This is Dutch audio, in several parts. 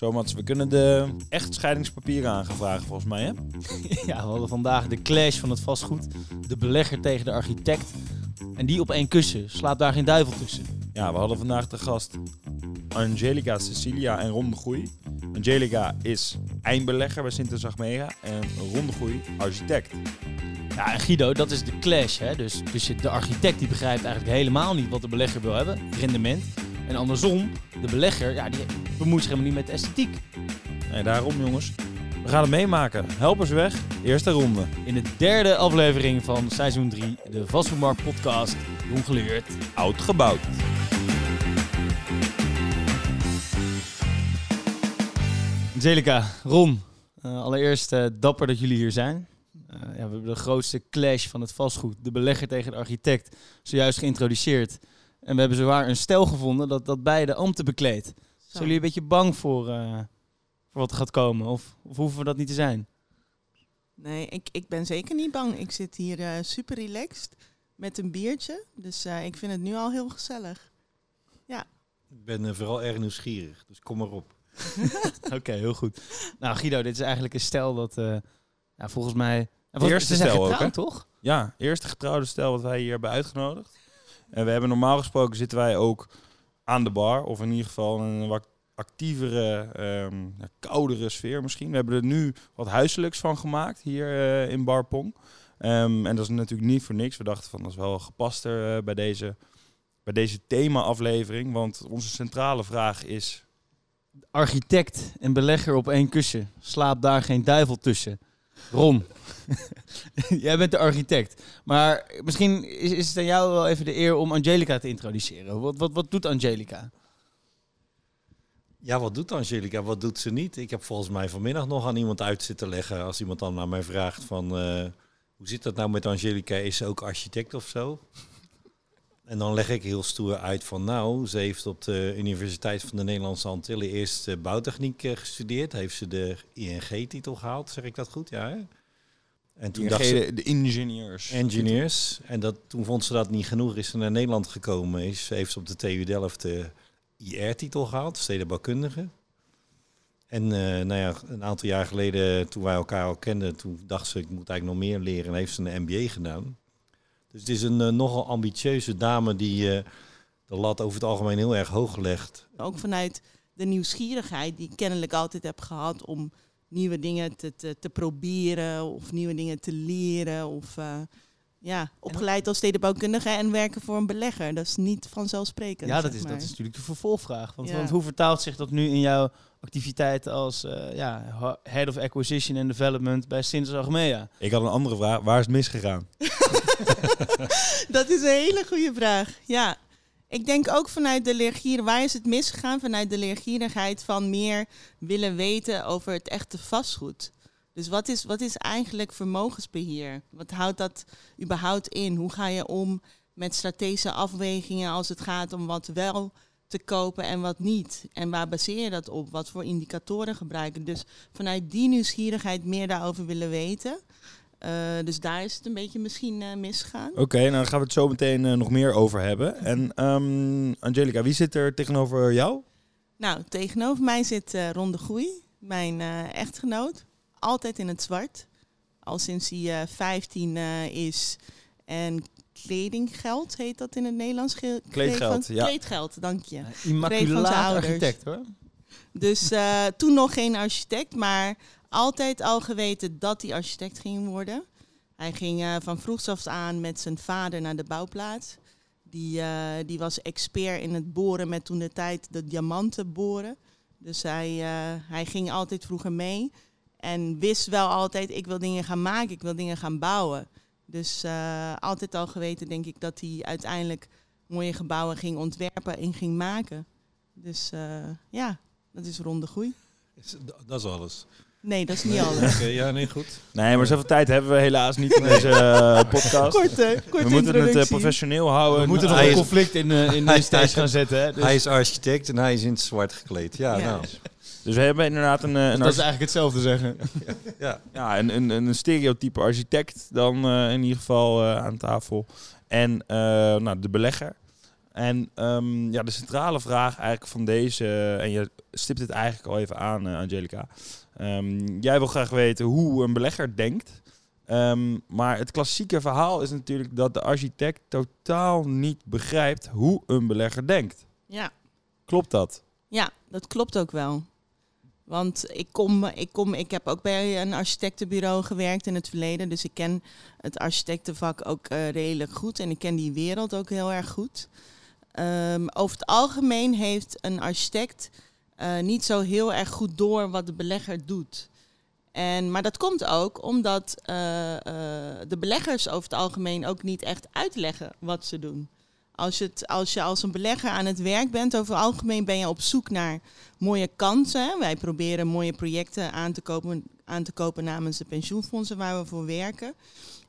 Zo, Mats, we kunnen de echtscheidingspapieren aangevragen volgens mij, hè? Ja, we hadden vandaag de clash van het vastgoed. De belegger tegen de architect. En die op één kussen. Slaapt daar geen duivel tussen. Ja, we hadden vandaag de gast Angelica Cecilia en Ron de Groei. Angelica is eindbelegger bij Sint Zagmega en Ron de Groei architect. Ja, en Guido, dat is de clash. Hè? Dus, dus de architect die begrijpt eigenlijk helemaal niet wat de belegger wil hebben. Rendement. En andersom, de belegger, ja, die bemoeit zich helemaal niet met de esthetiek. Nee, daarom jongens, we gaan het meemaken. Help eens weg, eerste ronde. In de derde aflevering van seizoen 3, de Vastgoedmarkt podcast, Jong Geleerd. Oud gebouwd. Angelica, Ron, eh, allereerst eh, dapper dat jullie hier zijn. Eh, ja, we hebben de grootste clash van het vastgoed, de belegger tegen de architect, zojuist geïntroduceerd. En we hebben zowaar een stel gevonden dat, dat beide ambten bekleedt. Zijn jullie een beetje bang voor, eh, voor wat er gaat komen? Of, of hoeven we dat niet te zijn? Nee, ik, ik ben zeker niet bang. Ik zit hier eh, super relaxed met een biertje. Dus eh, ik vind het nu al heel gezellig. Ik ben vooral erg nieuwsgierig, dus kom maar op. Oké, heel goed. Nou Guido, dit is eigenlijk een stel dat eh, ja, volgens mij... Ja, eerste stel ook, hè? toch? Ja, eerste getrouwde stel wat wij hier hebben uitgenodigd. En we hebben normaal gesproken zitten wij ook aan de bar. Of in ieder geval een wat actievere, ehm, koudere sfeer misschien. We hebben er nu wat huiselijks van gemaakt hier eh, in Bar Pong. Ehm, en dat is natuurlijk niet voor niks. We dachten van dat is wel gepaster eh, bij deze, bij deze thema-aflevering. Want onze centrale vraag is... Architect en belegger op één kussen. Slaapt daar geen duivel tussen. Ron, jij bent de architect. Maar misschien is, is het aan jou wel even de eer om Angelica te introduceren. Wat, wat, wat doet Angelica? Ja, wat doet Angelica? Wat doet ze niet? Ik heb volgens mij vanmiddag nog aan iemand uit zitten leggen. Als iemand dan naar mij vraagt van... eh, hoe zit dat nou met Angelica? Is ze ook architect of zo? En dan leg ik heel stoer uit van... Nou, ze heeft op de Universiteit van de Nederlandse Antillen... eerst eh, bouwtechniek eh, gestudeerd. Heeft ze de ING-titel gehaald, zeg ik dat goed? Ja, hè? En toen dacht ze... de, ingenieurs. engineers. En dat, toen vond ze dat niet genoeg, is ze naar Nederland gekomen. Is, heeft ze op de TU Delft de IR-titel gehaald, stedenbouwkundige. En eh, nou ja, een aantal jaar geleden, toen wij elkaar al kenden, toen dacht ze, ik moet eigenlijk nog meer leren. En heeft ze een MBA gedaan. Dus het is een eh, nogal ambitieuze dame die eh, de lat over het algemeen heel erg hoog legt. Ook vanuit de nieuwsgierigheid die ik kennelijk altijd heb gehad om nieuwe dingen te, te, te proberen of nieuwe dingen te leren. Of eh, ja, opgeleid als stedenbouwkundige en werken voor een belegger. Dat is niet vanzelfsprekend. Ja, dat zeg is, dat is natuurlijk de vervolgvraag. Want, Ja. want hoe vertaalt zich dat nu in jouw activiteiten als eh, ja, Head of Acquisition and Development bij Sintes Achmea? Ik had een andere vraag. Waar is het misgegaan? Dat is een hele goede vraag. Ja. Ik denk ook vanuit de leergier, waar is het misgegaan? Vanuit de leergierigheid van meer willen weten over het echte vastgoed. Dus wat is, wat is eigenlijk vermogensbeheer? Wat houdt dat überhaupt in? Hoe ga je om met strategische afwegingen als het gaat om wat wel te kopen en wat niet? En waar baseer je dat op? Wat voor indicatoren gebruiken? Dus vanuit die nieuwsgierigheid meer daarover willen weten. Eh, dus daar is het een beetje misschien eh, misgegaan. Oké, nou daar gaan we het zo meteen eh, nog meer over hebben. En ehm, Angelica, wie zit er tegenover jou? Nou, tegenover mij zit eh Ron de Groei, mijn eh, echtgenoot. Altijd in het zwart. Al sinds hij eh 15 eh, is. En kledinggeld heet dat in het Nederlands. Ge- Kleedgeld, van- ja. Kleedgeld, dank je. Immaculaat ouders. architect hoor. Dus eh, toen nog geen architect, maar altijd al geweten dat hij architect ging worden. Hij ging eh, van vroegs af aan met zijn vader naar de bouwplaats. Die, eh, die was expert in het boren met toen de tijd de diamanten boren. Dus hij, eh, hij ging altijd vroeger mee. En wist wel altijd, ik wil dingen gaan maken, ik wil dingen gaan bouwen. Dus altijd al geweten, denk ik, dat hij uiteindelijk mooie gebouwen ging ontwerpen en ging maken. Dus ja, dat is ronde groei. Dat is alles. Nee, dat is niet alles. Oké, ja, nee, goed. Nee, maar zoveel tijd hebben we helaas niet in deze eh, podcast. Korte, korte we moeten het eh, introductie. professioneel houden. We moeten nog hij een is- conflict in, eh, in de hij- stage gaan zetten. Hè? Dus, Hij is architect en hij is in het zwart gekleed. Ja, Ja. nou. Dus we hebben inderdaad een, eh, een, dat is eigenlijk hetzelfde zeggen. Ja. ja, een, een, een stereotype architect dan eh, in ieder geval eh, aan tafel. En eh, nou, de belegger. en ehm, ja, de centrale vraag eigenlijk van deze, en je stipt het eigenlijk al even aan, eh, Angelica. Ehm, jij wil graag weten hoe een belegger denkt. Ehm, maar het klassieke verhaal is natuurlijk dat de architect totaal niet begrijpt hoe een belegger denkt. Ja. Klopt dat? Ja, dat klopt ook wel. Want ik, kom, ik, kom, ik heb ook bij een architectenbureau gewerkt in het verleden. Dus ik ken het architectenvak ook eh, redelijk goed. En ik ken die wereld ook heel erg goed. Ehm, over het algemeen heeft een architect eh, niet zo heel erg goed door wat de belegger doet. En, maar dat komt ook omdat eh, de beleggers over het algemeen ook niet echt uitleggen wat ze doen. Als het, als je als een belegger aan het werk bent, over het algemeen ben je op zoek naar mooie kansen. Wij proberen mooie projecten aan te kopen, aan te kopen namens de pensioenfondsen waar we voor werken.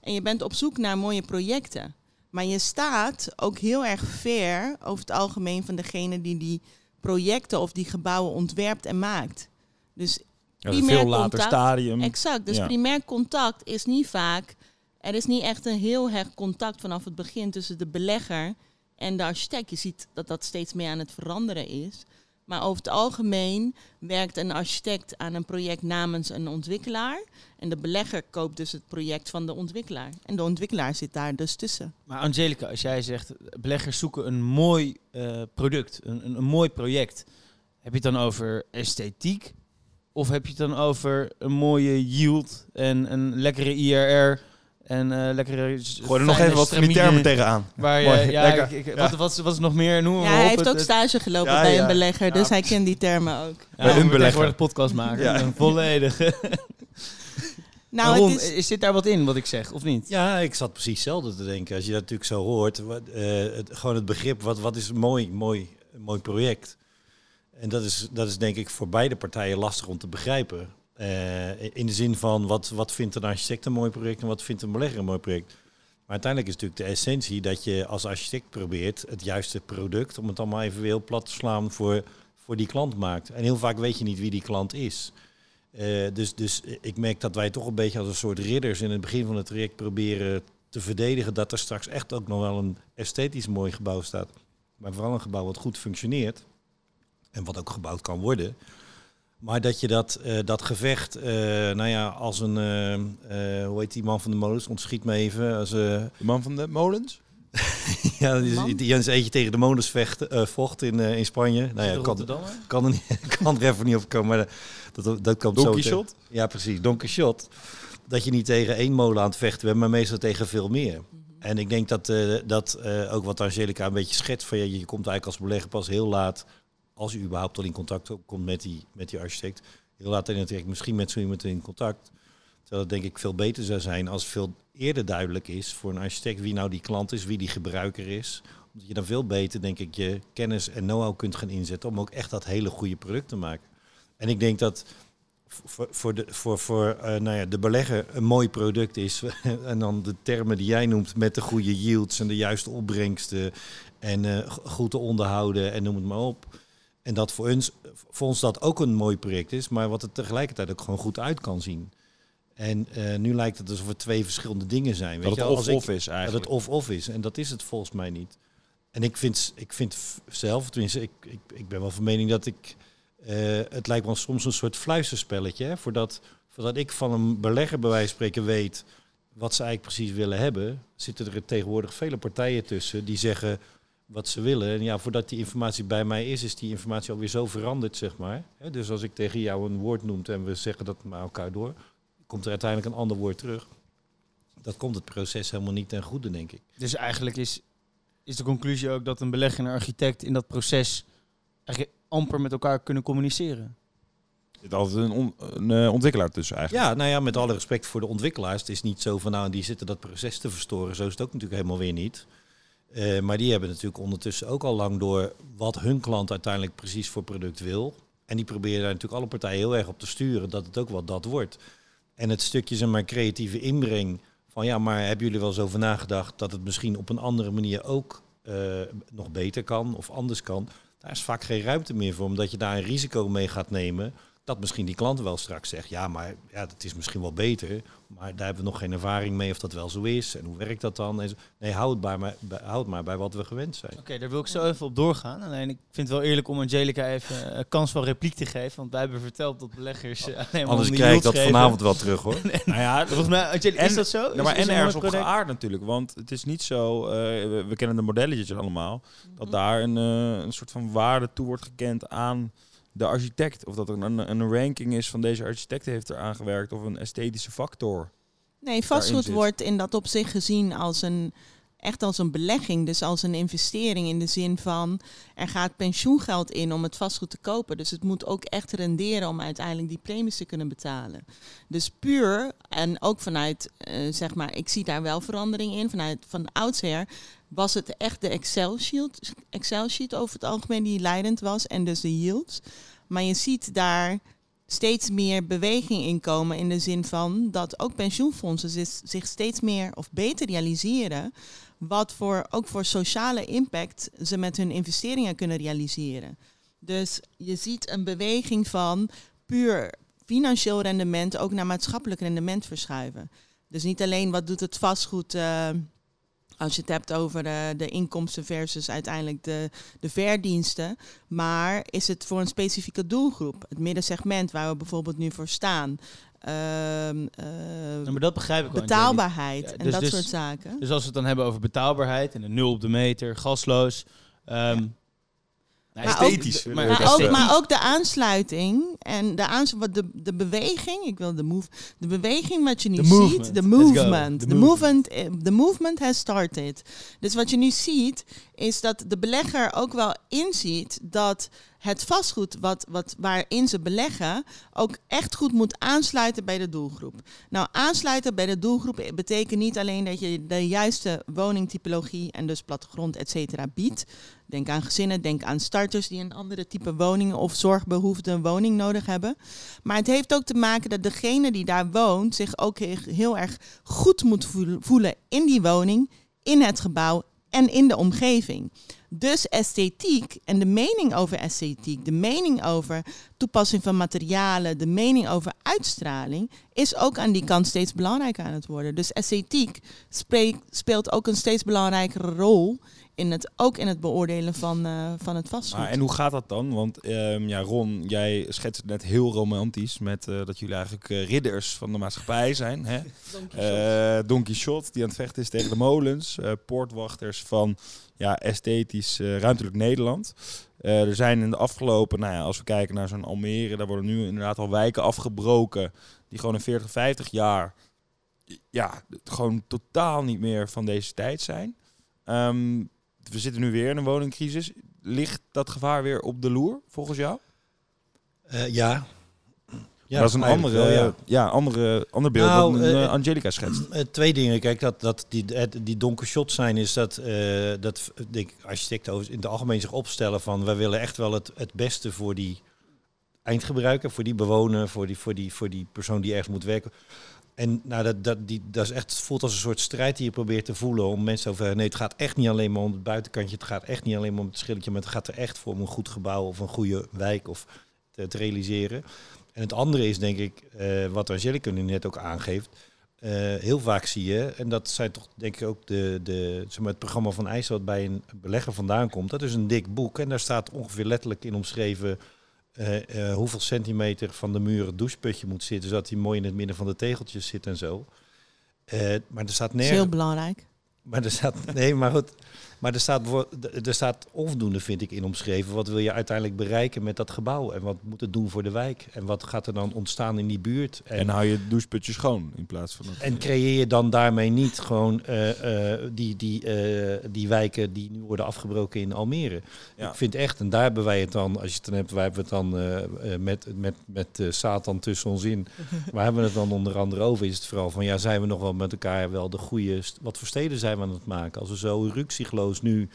En je bent op zoek naar mooie projecten. Maar je staat ook heel erg ver over het algemeen van degene die die projecten of die gebouwen ontwerpt en maakt. Dus ja, een veel later contact, stadium. Exact. Dus primair contact is niet vaak. Er is niet echt een heel hecht contact vanaf het begin tussen de belegger en de architect. Je ziet dat dat steeds meer aan het veranderen is. Maar over het algemeen werkt een architect aan een project namens een ontwikkelaar. En de belegger koopt dus het project van de ontwikkelaar. En de ontwikkelaar zit daar dus tussen. Maar Angelica, als jij zegt beleggers zoeken een mooi uh, product, een, een, een, mooi project. Heb je het dan over esthetiek? Of heb je het dan over een mooie yield en een lekkere IRR? En uh, lekkere. Gooi er nog even wat van die termen tegenaan. Waar je, ja, ik, ik, wat, wat, wat is nog meer? Noemen ja, hij heeft ook stage gelopen bij een belegger, dus hij kent die termen ook. bij een belegger. een podcast maken. Een volledige. nou, Ron, is... is... dit daar wat in wat ik zeg, of niet? Ja, ik zat precies hetzelfde te denken. Als je dat natuurlijk zo hoort, wat, uh, het, gewoon het begrip, wat, wat is een mooi, mooi, mooi project? En dat is, dat is denk ik voor beide partijen lastig om te begrijpen. Uh, in de zin van wat, wat vindt een architect een mooi project en wat vindt een belegger een mooi project. Maar uiteindelijk is natuurlijk de essentie dat je als architect probeert het juiste product, om het allemaal even heel plat te slaan, voor, voor die klant maakt. En heel vaak weet je niet wie die klant is. Uh, dus, dus ik merk dat wij toch een beetje als een soort ridders in het begin van het traject proberen te verdedigen dat er straks echt ook nog wel een esthetisch mooi gebouw staat. Maar vooral een gebouw wat goed functioneert en wat ook gebouwd kan worden. Maar dat je dat, uh, dat gevecht, uh, nou ja, als een, uh, hoe heet die man van de molens? Ontschiet me even. Als, de man van de molens? ja, die, die eens eentje tegen de molens vecht, vocht in, in Spanje. Nou ja, kan, kan, er niet, kan er even niet op komen. Maar dat, dat komt Don zo. Ja, precies. Don Quixote. Dat je niet tegen één molen aan het vechten bent, maar meestal tegen veel meer. Mhm. En ik denk dat, dat ook wat Angelica een beetje schetst, van ja, je komt eigenlijk als belegger pas heel laat als u überhaupt al in contact komt met die, met die architect, heel laat in het traject misschien met zo iemand in contact. Terwijl het denk ik veel beter zou zijn als veel eerder duidelijk is voor een architect wie nou die klant is, wie die gebruiker is. Omdat je dan veel beter, denk ik, je kennis en know-how kunt gaan inzetten om ook echt dat hele goede product te maken. En ik denk dat voor, voor, de, voor, voor uh, nou ja, de belegger een mooi product is. en dan de termen die jij noemt met de goede yields en de juiste opbrengsten. En uh, goed te onderhouden en noem het maar op. En dat voor ons, voor ons dat ook een mooi project is, maar wat het tegelijkertijd ook gewoon goed uit kan zien. En uh, nu lijkt het alsof er twee verschillende dingen zijn. Weet dat het of-of is eigenlijk. Dat het of-of is. En dat is het volgens mij niet. En ik vind, ik vind zelf, tenminste, ik, ik, ik ben wel van mening dat ik... Uh, het lijkt wel soms een soort fluisterspelletje. Hè? Voordat, voordat ik van een belegger bij wijze van spreken weet wat ze eigenlijk precies willen hebben... zitten er tegenwoordig vele partijen tussen die zeggen wat ze willen. En ja, voordat die informatie bij mij is, is die informatie alweer zo veranderd, zeg maar. Dus als ik tegen jou een woord noemt en we zeggen dat met elkaar door, komt er uiteindelijk een ander woord terug. Dat komt het proces helemaal niet ten goede, denk ik. Dus eigenlijk is, is de conclusie ook dat een belegger en een architect in dat proces eigenlijk amper met elkaar kunnen communiceren? Er zit altijd een, een uh, ontwikkelaar tussen eigenlijk. Ja, nou ja, met alle respect voor de ontwikkelaars. Het is niet zo van nou, die zitten dat proces te verstoren. Zo is het ook natuurlijk helemaal weer niet. Uh, maar die hebben natuurlijk ondertussen ook al lang door wat hun klant uiteindelijk precies voor product wil. En die proberen daar natuurlijk alle partijen heel erg op te sturen dat het ook wel dat wordt. En het stukje zeg maar creatieve inbreng van ja, maar hebben jullie wel eens over nagedacht dat het misschien op een andere manier ook uh, nog beter kan of anders kan? Daar is vaak geen ruimte meer voor, omdat je daar een risico mee gaat nemen Dat misschien die klant wel straks zegt, ja, maar ja, dat is misschien wel beter. Maar daar hebben we nog geen ervaring mee of dat wel zo is. En hoe werkt dat dan? Nee, houd, het bij, maar, bij, houd maar bij wat we gewend zijn. Oké, daar wil ik zo even op doorgaan. Alleen ik vind het wel eerlijk om Angelica even een kans van repliek te geven. Want wij hebben verteld dat beleggers alleen maar Anders krijg ik dat geven. vanavond wel terug hoor. Nou ja, Volgens mij, Angelica, En- is dat zo? Maar Is- is en ergens op geaard natuurlijk. Want het is niet zo, eh, we, we kennen de modelletjes allemaal, dat Mhm. daar een, eh, een soort van waarde toe wordt gekend aan de architect. Of dat er een, een ranking is van deze architect heeft er aangewerkt of een esthetische factor. Nee, vastgoed wordt in dat opzicht gezien als een echt als een belegging, dus als een investering in de zin van er gaat pensioengeld in om het vastgoed te kopen. Dus het moet ook echt renderen om uiteindelijk die premies te kunnen betalen. Dus puur en ook vanuit eh, zeg maar, ik zie daar wel verandering in vanuit van oudsher was het echt de Excel sheet, Excel sheet over het algemeen die leidend was en dus de yields. Maar je ziet daar steeds meer beweging in komen in de zin van dat ook pensioenfondsen zich steeds meer of beter realiseren wat voor ook voor sociale impact ze met hun investeringen kunnen realiseren. Dus je ziet een beweging van puur financieel rendement ook naar maatschappelijk rendement verschuiven. Dus niet alleen wat doet het vastgoed eh, als je het hebt over eh, de inkomsten versus uiteindelijk de, de verdiensten. Maar is het voor een specifieke doelgroep? Het middensegment waar we bijvoorbeeld nu voor staan. Ehm, eh, Ja, maar dat begrijp ik wel. Betaalbaarheid Ja, en dus- dat dus- soort zaken. Dus als we het dan hebben over betaalbaarheid en een nul op de meter, gasloos. ehm, nou, Maar Esthetisch. ook- maar ook, maar ook de aansluiting en de, aans wat de, de beweging, ik wil de move, de beweging wat je nu ziet, de movement, The de movement, eh, the movement has started. Dus wat je nu ziet, is dat de belegger ook wel inziet dat het vastgoed wat, wat, waarin ze beleggen ook echt goed moet aansluiten bij de doelgroep. Nou, aansluiten bij de doelgroep betekent niet alleen dat je de juiste woningtypologie en dus plattegrond, et cetera, biedt. Denk aan gezinnen, denk aan starters die een andere type woning of zorgbehoefte woning nodig hebben. Maar het heeft ook te maken dat degene die daar woont zich ook heel, erg goed moet voelen in die woning, in het gebouw en in de omgeving. Dus esthetiek en de mening over esthetiek, de mening over toepassing van materialen, de mening over uitstraling, is ook aan die kant steeds belangrijker aan het worden. Dus esthetiek speelt ook een steeds belangrijkere rol in het, ook in het beoordelen van, eh, van het vastgoed. Maar en hoe gaat dat dan? Want ehm, ja, Ron, jij schetst het net heel romantisch met eh, dat jullie eigenlijk eh, ridders van de maatschappij zijn. Hè? Eh Don Quixote, die aan het vechten is tegen de molens. eh, poortwachters van ja, esthetisch eh, ruimtelijk Nederland. Eh, er zijn in de afgelopen, nou ja, als we kijken naar zo'n Almere, daar worden nu inderdaad al wijken afgebroken. Die gewoon in 40, 50 jaar ja, gewoon totaal niet meer van deze tijd zijn. Ehm, we zitten nu weer in een woningcrisis. Ligt dat gevaar weer op de loer, volgens jou? Eh, ja. ja. dat is een andere, wel, ja. ja. andere, ander beeld Nou, dan eh, eh, Angelica schetst. Twee dingen. Kijk, dat, dat die, die donker shot zijn is dat, dat denk ik, architecten in het algemeen zich opstellen van wij willen echt wel het, het beste voor die eindgebruiker, voor die bewoner, voor die, voor die, voor die persoon die ergens moet werken. En nou, dat, dat, die, dat is echt, voelt als een soort strijd die je probeert te voelen om mensen over. Nee, het gaat echt niet alleen maar om het buitenkantje, het gaat echt niet alleen maar om het schilletje, maar het gaat er echt voor om een goed gebouw of een goede wijk of te, realiseren. En het andere is denk ik, eh, wat Angelica nu net ook aangeeft. Eh, heel vaak zie je, en dat zijn toch denk ik ook de, de, zeg maar, het programma van IJs wat bij een belegger vandaan komt. Dat is een dik boek en daar staat ongeveer letterlijk in omschreven eh, eh, hoeveel centimeter van de muur het doucheputje moet zitten, zodat hij mooi in het midden van de tegeltjes zit en zo. Eh, maar er staat nergens. heel belangrijk. Maar er staat, nee, maar goed. Maar er staat, voor- er staat onvoldoende, vind ik, in omschreven. Wat wil je uiteindelijk bereiken met dat gebouw? En wat moet het doen voor de wijk? En wat gaat er dan ontstaan in die buurt? En hou je doucheputje schoon in plaats van... dat- En creëer je dan daarmee niet gewoon eh, eh, die, die, eh, die wijken die nu worden afgebroken in Almere? Ja. Ik vind echt, en daar hebben wij het dan, als je het dan hebt, wij hebben het dan met, met, met Satan tussen ons in. Waar hebben we het dan onder andere over? Is het vooral van, ja, zijn we nog wel met elkaar wel de goede, wat voor steden zijn we aan het maken? Als we zo nu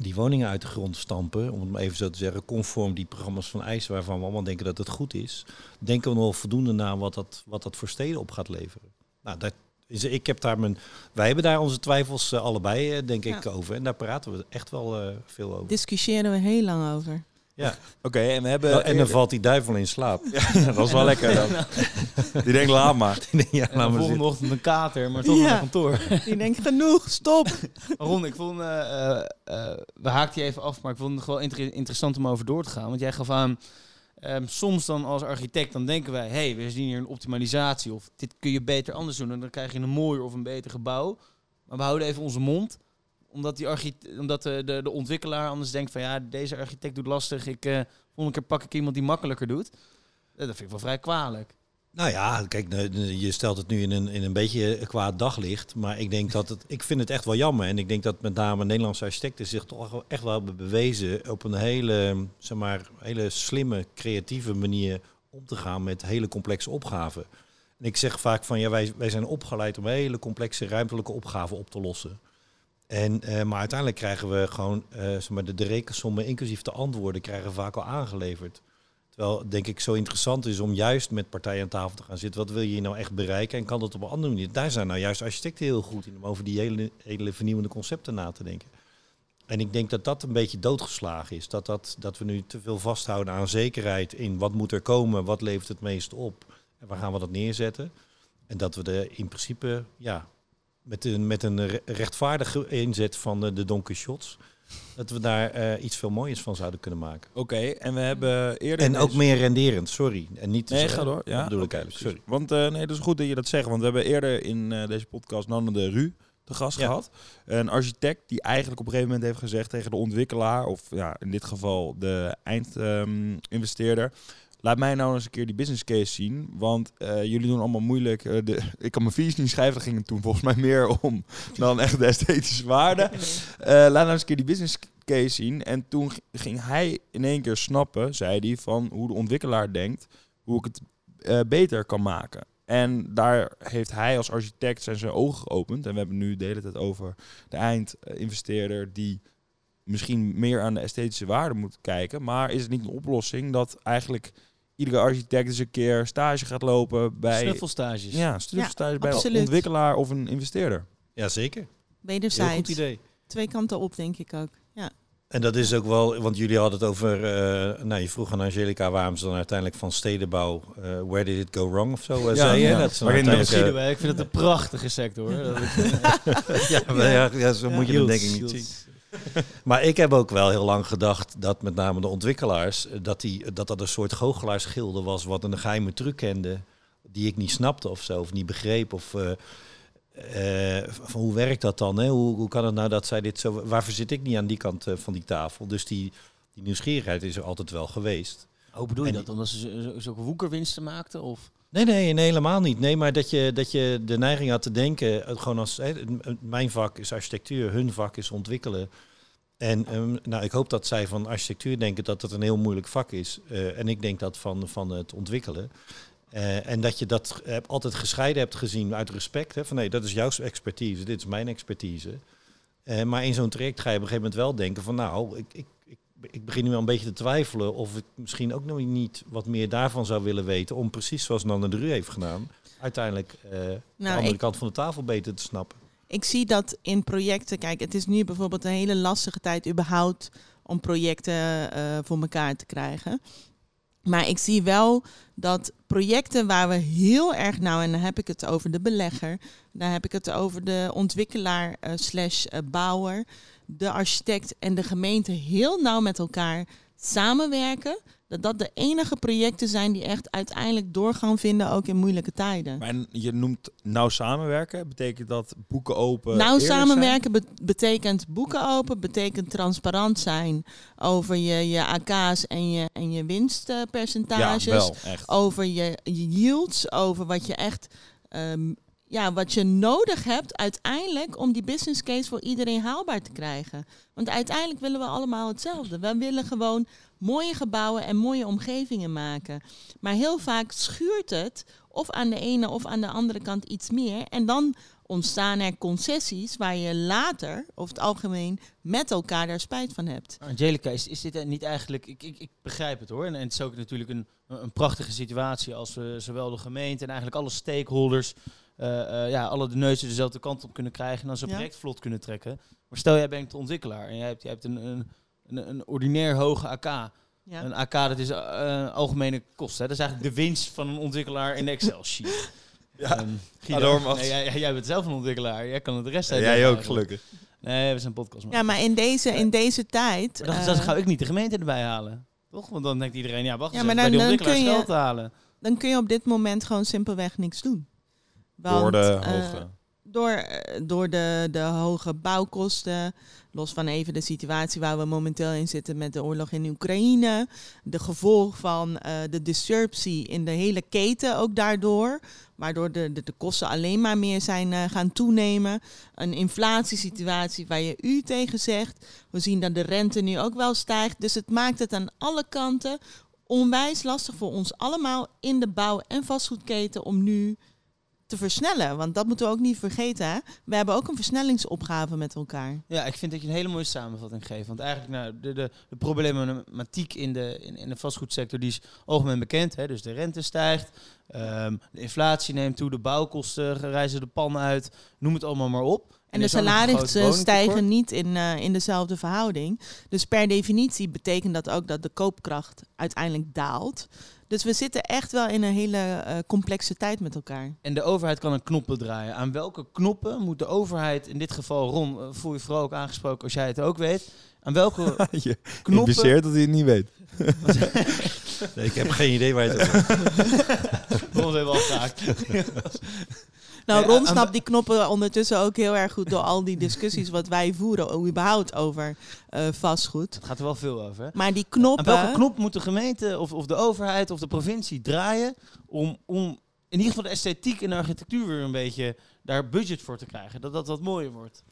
die woningen uit de grond stampen, om het maar even zo te zeggen, conform die programma's van IJs, waarvan we allemaal denken dat het goed is, denken we nog voldoende na wat dat, wat dat voor steden op gaat leveren. Nou, dat is, ik heb daar mijn, wij hebben daar onze twijfels eh, allebei, eh, denk ik, over. En daar praten we echt wel eh, veel over. Discussiëren we heel lang over. Oké, en we hebben... Nou, en dan valt die duivel in slaap. Ja, dat is wel lekker dan. Die denkt, laat maar. ja, En laat de maar volgende zitten. ochtend een kater, maar toch Ja. naar kantoor. Die denkt, genoeg, stop. Ron, ik vond, eh, eh, eh, we haakten je even af, maar ik vond het gewoon inter- interessant om over door te gaan. Want jij gaf aan, ehm, soms dan als architect, dan denken wij, hey, we zien hier een optimalisatie. Of dit kun je beter anders doen en dan krijg je een mooier of een beter gebouw. Maar we houden even onze mond omdat, die omdat de, de, de ontwikkelaar anders denkt van ja, deze architect doet lastig. Ik, eh volgende keer pak ik iemand die makkelijker doet. Eh, dat vind ik wel vrij kwalijk. Nou ja, kijk, je stelt het nu in een, in een beetje kwaad daglicht. Maar ik denk dat het. Ik vind het echt wel jammer. En ik denk dat met name Nederlandse architecten zich toch echt wel hebben bewezen op een hele, zeg maar, hele slimme, creatieve manier om te gaan met hele complexe opgaven. En ik zeg vaak van ja, wij, wij zijn opgeleid om hele complexe ruimtelijke opgaven op te lossen. En, eh, maar uiteindelijk krijgen we gewoon eh, de, rekensommen, inclusief de antwoorden, krijgen we vaak al aangeleverd. Terwijl denk ik zo interessant is om juist met partijen aan tafel te gaan zitten. Wat wil je nou echt bereiken en kan dat op een andere manier? Daar zijn nou juist architecten heel goed in om over die hele, hele vernieuwende concepten na te denken. En ik denk dat dat een beetje doodgeslagen is. Dat, dat, dat we nu te veel vasthouden aan zekerheid in wat moet er komen, wat levert het meest op en waar gaan we dat neerzetten. En dat we er in principe ja, met een, met een re- rechtvaardige inzet van de, de Don Quixotes, dat we daar eh, iets veel moois van zouden kunnen maken. Oké, en we hebben eerder... En ook meer renderend, sorry. En niet te Nee, zeggen- ga door. Ja, bedoel ik eigenlijk, sorry. Want eh, nee, dat is goed dat je dat zegt. Want we hebben eerder in eh, deze podcast Nanne de Ru te gast Ja. gehad. Een architect die eigenlijk op een gegeven moment heeft gezegd tegen de ontwikkelaar, of ja, in dit geval de eindinvesteerder. Laat mij nou eens een keer die business case zien. Want eh, jullie doen allemaal moeilijk. eh, de, ik kan mijn vies niet schrijven. Daar ging het toen volgens mij meer om dan echt de esthetische waarde. Eh, laat nou eens een keer die business case zien. En toen ging hij in één keer snappen, zei hij, van hoe de ontwikkelaar denkt, hoe ik het beter kan maken. En daar heeft hij als architect zijn, zijn ogen geopend. En we hebben nu de hele tijd over de eindinvesteerder die misschien meer aan de esthetische waarde moet kijken. Maar is het niet een oplossing dat eigenlijk iedere architect eens een keer stage gaat lopen bij... Snuffelstages. Ja, stage bij een absoluut. ontwikkelaar of een investeerder. Ja, zeker. Heel goed Wederzijds. idee. Twee kanten op, denk ik ook. Ja. En dat is ook wel, want jullie hadden het over, eh, nou je vroeg aan Angelica waarom ze dan uiteindelijk van stedenbouw, eh, where did it go wrong of zo, eh, Ja, zei je? ja. Dat Dat uiteindelijk, zien wij. Ik vind het een prachtige sector. hoor. Ja, maar ja, ja, zo moet je het denk ik niet zien. Maar ik heb ook wel heel lang gedacht dat met name de ontwikkelaars, eh, dat die, dat, dat een soort goochelaarschilde was wat een geheime truc kende, die ik niet snapte of zo, of niet begreep. Of eh, eh, van hoe werkt dat dan? Hè? Hoe, hoe kan het nou dat zij dit zo. Waarvoor zit ik niet aan die kant van die tafel? Dus die, die nieuwsgierigheid is er altijd wel geweest. Hoe bedoel je En dat? Omdat ze zulke woekerwinsten maakten? Of? Nee, nee, nee, helemaal niet. Nee, maar dat je, dat je de neiging had te denken, eh, gewoon als hè, mijn vak is architectuur, hun vak is ontwikkelen. En ehm, nou, ik hoop dat zij van architectuur denken dat het een heel moeilijk vak is. Eh, en ik denk dat van, van het ontwikkelen. Eh, en dat je dat altijd gescheiden hebt gezien uit respect. Hè, van nee, dat is jouw expertise, dit is mijn expertise. Maar in zo'n traject ga je op een gegeven moment wel denken van nou, ik, ik, ik, begin nu wel een beetje te twijfelen of ik misschien ook nog niet wat meer daarvan zou willen weten. Om precies zoals Nanne de Ru heeft gedaan, uiteindelijk eh, de andere Nou, ik, kant van de tafel beter te snappen. ik zie dat in projecten. Kijk, het is nu bijvoorbeeld een hele lastige tijd überhaupt om projecten eh, voor elkaar te krijgen. Maar ik zie wel dat projecten waar we heel erg nauw, en dan heb ik het over de belegger, dan heb ik het over de ontwikkelaar eh, slash eh, bouwer, de architect en de gemeente heel nauw met elkaar samenwerken. Dat dat de enige projecten zijn die echt uiteindelijk doorgaan vinden, ook in moeilijke tijden. En je noemt nauw samenwerken. Betekent dat boeken open? Nou, zijn? samenwerken be- betekent boeken open, betekent transparant zijn over je, je AK's en je, en je Ja, winstpercentages. wel, over je, je yields, over wat je echt ehm, ja, wat je nodig hebt uiteindelijk om die business case voor iedereen haalbaar te krijgen. Want uiteindelijk willen we allemaal hetzelfde. We willen gewoon mooie gebouwen en mooie omgevingen maken. Maar heel vaak schuurt het of aan de ene of aan de andere kant iets meer. En dan ontstaan er concessies waar je later, over het algemeen, met elkaar daar spijt van hebt. Angelica, is, is dit niet eigenlijk... Ik, ik, ik begrijp het hoor. En, en het is ook natuurlijk een, een prachtige situatie als we zowel de gemeente en eigenlijk alle stakeholders... eh, eh, ja, alle de neuzen dezelfde kant op kunnen krijgen en dan zo'n Ja. project vlot kunnen trekken. Maar stel jij bent de ontwikkelaar en jij hebt, jij hebt een, een, een, een ordinair hoge AK. Ja. Een AK, dat is eh, algemene kosten. Hè? Dat is eigenlijk de winst van een ontwikkelaar in de Excel-sheet. Ja, Guido, nee, jij, jij bent zelf een ontwikkelaar. Jij kan het de rest uit. jij ook, gelukkig. Nee, we zijn podcast. ja, maar in deze, in deze tijd... Maar dan, dan ga ik niet de gemeente erbij halen. Toch? Want dan denkt iedereen, ja, wacht Ja, eens maar even, bij dan- die dan kun ontwikkelaars je- geld halen. dan kun je op dit moment gewoon simpelweg niks doen. Want, Door de eh, hoogte. door, eh, door de, de hoge bouwkosten, los van even de situatie waar we momenteel in zitten met de oorlog in Oekraïne, de gevolg van eh, de disruptie in de hele keten ook daardoor, waardoor de, de, de kosten alleen maar meer zijn gaan toenemen. Een inflatiesituatie waar je u tegen zegt. We zien dat de rente nu ook wel stijgt. Dus het maakt het aan alle kanten onwijs lastig voor ons allemaal in de bouw- en vastgoedketen om nu te versnellen. Want dat moeten we ook niet vergeten. We hebben ook een versnellingsopgave met elkaar. Ja, ik vind dat je een hele mooie samenvatting geeft. Want eigenlijk, nou, de, de, de problematiek in de, in, in de vastgoedsector die is algemeen bekend. Hè? Dus de rente stijgt, ehm, de inflatie neemt toe, de bouwkosten reizen de pan uit. Noem het allemaal maar op. En de salarissen stijgen niet in, eh, in dezelfde verhouding. Dus per definitie betekent dat ook dat de koopkracht uiteindelijk daalt. Dus we zitten echt wel in een hele eh, complexe tijd met elkaar. En de overheid kan een knoppen draaien. Aan welke knoppen moet de overheid, in dit geval Ron, eh, voel je vooral ook aangesproken als jij het ook weet. Aan welke Je knoppen... impliceert dat hij het niet weet. Nee, ik heb geen idee waar je het over Ron is even afgehaakt. Nou, Ron snapt die knoppen ondertussen ook heel erg goed door al die discussies wat wij voeren, überhaupt over eh, vastgoed. Het gaat er wel veel over. Hè? Maar die Aan welke knoppen, knop moet de gemeente of, of de overheid of de provincie draaien om, om in ieder geval de esthetiek en de architectuur weer een beetje daar budget voor te krijgen? Dat dat wat mooier wordt.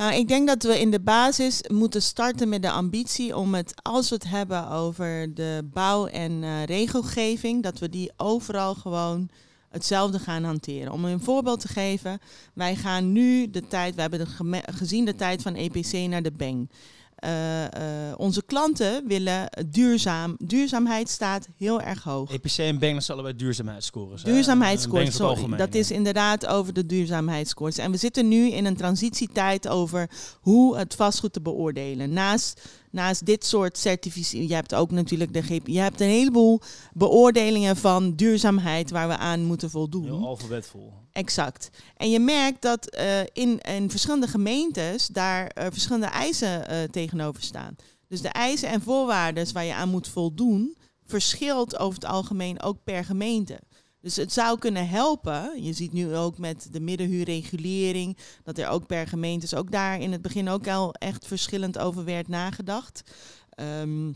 Nou, ik denk dat we in de basis moeten starten met de ambitie om het, als we het hebben over de bouw- en eh, regelgeving, dat we die overal gewoon hetzelfde gaan hanteren. Om een voorbeeld te geven, wij gaan nu de tijd, we hebben de gezien de tijd van EPC naar de BENG. Eh, eh, onze klanten willen duurzaam. Duurzaamheid staat heel erg hoog. EPC en zijn allebei duurzaamheidsscores. Duurzaamheidsscores, het sorry. algemeen, Dat ja. is inderdaad over de duurzaamheidsscores. En we zitten nu in een transitietijd over hoe het vastgoed te beoordelen. Naast, naast dit soort certificaten, je hebt ook natuurlijk de GP, je hebt een heleboel beoordelingen van duurzaamheid waar we aan moeten voldoen. Heel alfabetvol. Exact. En je merkt dat eh, in, in verschillende gemeentes daar eh, verschillende eisen eh, tegenover staan. Dus de eisen en voorwaarden waar je aan moet voldoen, verschilt over het algemeen ook per gemeente. Dus het zou kunnen helpen. Je ziet nu ook met de middenhuurregulering dat er ook per gemeentes ook daar in het begin ook al echt verschillend over werd nagedacht. Ehm,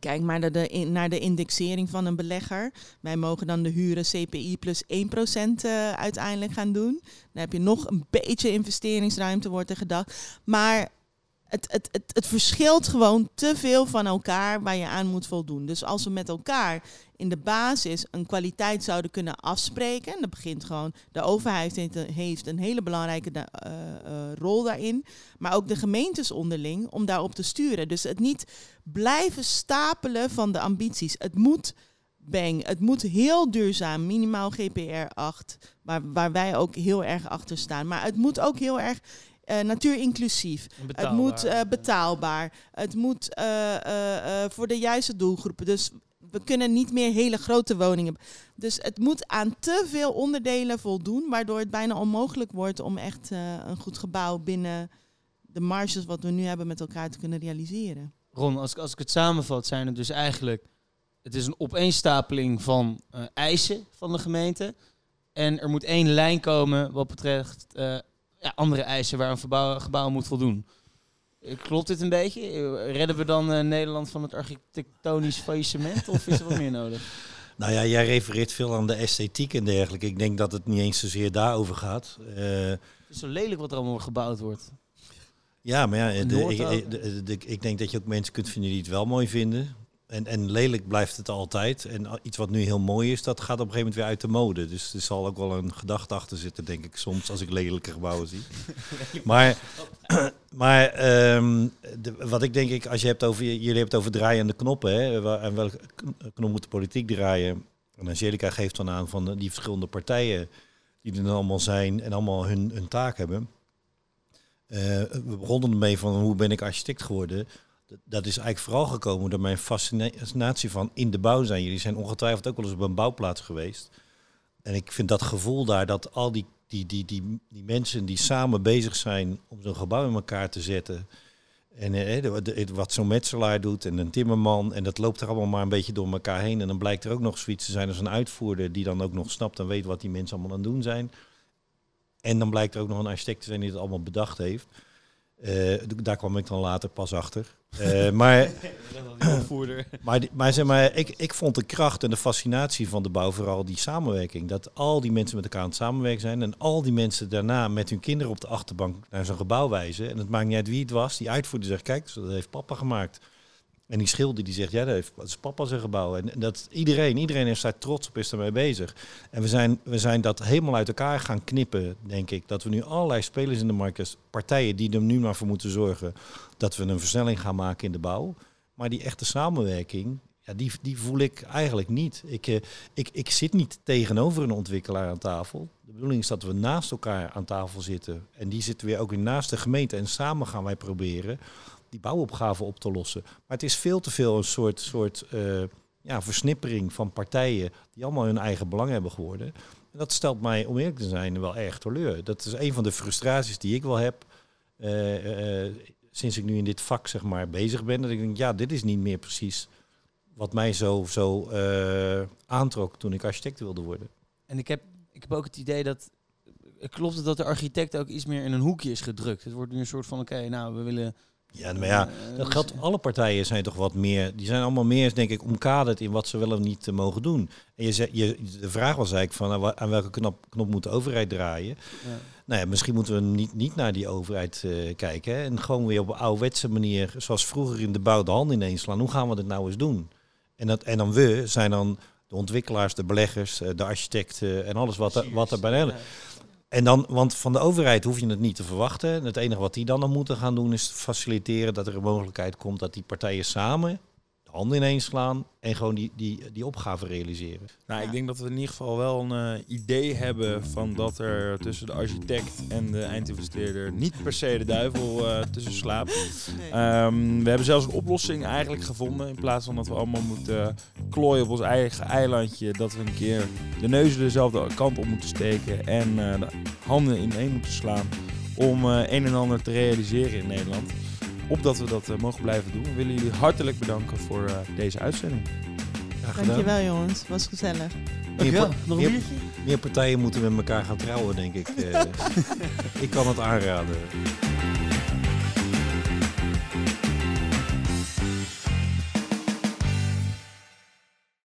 Kijk maar naar de, naar de indexering van een belegger. Wij mogen dan de huren CPI plus 1% eh, uiteindelijk gaan doen. Dan heb je nog een beetje investeringsruimte, wordt er gedacht. Maar het, het, het, het verschilt gewoon te veel van elkaar waar je aan moet voldoen. Dus als we met elkaar in de basis een kwaliteit zouden kunnen afspreken. En dat begint gewoon, de overheid heeft een, hele belangrijke eh, eh, rol daarin. Maar ook de gemeentes onderling om daarop te sturen. Dus het niet blijven stapelen van de ambities. Het moet bang, het moet heel duurzaam, minimaal GPR 8, waar, waar wij ook heel erg achter staan. Maar het moet ook heel erg eh natuurinclusief. En Het moet betaalbaar. eh, betaalbaar. Het moet eh, eh, eh, voor de juiste doelgroepen. Dus we kunnen niet meer hele grote woningen. Dus het moet aan te veel onderdelen voldoen, waardoor het bijna onmogelijk wordt om echt eh, een goed gebouw binnen de marges wat we nu hebben met elkaar te kunnen realiseren. Ron, als ik, als ik het samenvat, zijn het dus eigenlijk... Het is een opeenstapeling van eh, eisen van de gemeente. En er moet één lijn komen wat betreft eh, ja, andere eisen waar een verbouw, gebouw moet voldoen. Eh, Klopt dit een beetje? Eh, Redden we dan eh, Nederland van het architectonisch faillissement? of is er wat meer nodig? Nou ja, jij refereert veel aan de esthetiek en dergelijke. Ik denk dat het niet eens zozeer daarover gaat. Het is zo lelijk wat er allemaal gebouwd wordt. ja, maar ja, de, de- de- ik denk dat je ook mensen kunt vinden die het wel mooi vinden. En, en lelijk blijft het altijd. En iets wat nu heel mooi is, dat gaat op een gegeven moment weer uit de mode. Dus er zal ook wel een gedachte achter zitten, denk ik, soms als ik lelijke gebouwen zie. maar maar ehm, de- wat ik denk ik, als je hebt over, jullie hebben het over draaiende knoppen. Hè, en welke kn- knop moet de politiek draaien? En Angelica geeft dan aan van die verschillende partijen die er dan allemaal zijn en allemaal hun, hun taak hebben. Eh, we begonnen ermee van hoe ben ik architect geworden. Dat- is eigenlijk vooral gekomen door mijn fascinatie van in de bouw zijn. Jullie zijn ongetwijfeld ook wel eens op een bouwplaats geweest. En ik vind dat gevoel daar, dat al die, die, die, die, die mensen die samen bezig zijn om zo'n gebouw in elkaar te zetten. En eh, wat zo'n metselaar doet en een timmerman. En dat loopt er allemaal maar een beetje door elkaar heen. En dan blijkt er ook nog zoiets te zijn als een uitvoerder die dan ook nog snapt en weet wat die mensen allemaal aan het doen zijn. En dan blijkt er ook nog een architect te zijn die het allemaal bedacht heeft. Eh, daar kwam ik dan later pas achter. Eh, maar maar, maar, zeg maar ik, ik vond de kracht en de fascinatie van de bouw vooral die samenwerking. Dat al die mensen met elkaar aan het samenwerken zijn. En al die mensen daarna met hun kinderen op de achterbank naar zo'n gebouw wijzen. En het maakt niet uit wie het was. Die uitvoerder zegt, kijk, dat heeft papa gemaakt. En die schilder die zegt, ja, dat, heeft, is papa zijn gebouw. En dat iedereen, iedereen is daar trots op, is ermee bezig. En we zijn, we zijn dat helemaal uit elkaar gaan knippen, denk ik. Dat we nu allerlei spelers in de markt, partijen die er nu maar voor moeten zorgen dat we een versnelling gaan maken in de bouw. Maar die echte samenwerking, ja, die, die voel ik eigenlijk niet. Ik, eh, ik, ik zit niet tegenover een ontwikkelaar aan tafel. De bedoeling is dat we naast elkaar aan tafel zitten. En die zitten weer ook weer naast de gemeente. En samen gaan wij proberen die bouwopgave op te lossen. Maar het is veel te veel een soort, soort eh, ja, versnippering van partijen die allemaal hun eigen belang hebben geworden. En dat stelt mij, om eerlijk te zijn, wel erg teleur. Dat is een van de frustraties die ik wel heb. eh, eh, sinds ik nu in dit vak zeg maar bezig ben, dat ik denk, ja, dit is niet meer precies wat mij zo, zo aantrok toen ik architect wilde worden. En ik heb, ik heb ook het idee dat. Klopt dat de architect ook iets meer in een hoekje is gedrukt? Het wordt nu een soort van: oké, nou, we willen. Ja, maar ja, dat geldt. Alle partijen zijn toch wat meer. Die zijn allemaal meer, denk ik, omkaderd in wat ze wel of niet eh, mogen doen. En je, zei- je, de vraag was eigenlijk van aan wa- aan welke knop, knop moet de overheid draaien. Ja. Nou ja, misschien moeten we niet, niet naar die overheid eh, kijken. Hè, en gewoon weer op een ouderwetse manier, zoals vroeger in de bouw, de hand ineens slaan. Hoe gaan we dit nou eens doen? En, dat, en dan we zijn dan de ontwikkelaars, de beleggers, eh, de architecten en alles wat, er, wat er bij hen. En dan, want van de overheid hoef je het niet te verwachten. Het enige wat die dan dan moeten gaan doen is faciliteren dat er een mogelijkheid komt dat die partijen samen de handen ineens slaan en gewoon die, die, die opgave realiseren. Nou, Ja. ik denk dat we in ieder geval wel een eh, idee hebben van dat er tussen de architect en de eindinvesteerder niet per se de duivel eh, tussen slaapt. Nee. Ehm, we hebben zelfs een oplossing eigenlijk gevonden. In plaats van dat we allemaal moeten klooien op ons eigen eilandje. Dat we een keer de neuzen dezelfde kant op moeten steken. En eh, de handen ineen moeten slaan. Om eh, een en ander te realiseren in Nederland. Opdat we dat eh, mogen blijven doen. We willen jullie hartelijk bedanken voor eh, deze uitzending. Dankjewel jongens, was gezellig. Dankjewel. Meer, Nog een meer- biertje? meer partijen moeten met elkaar gaan trouwen, denk ik. Eh, ik kan het aanraden.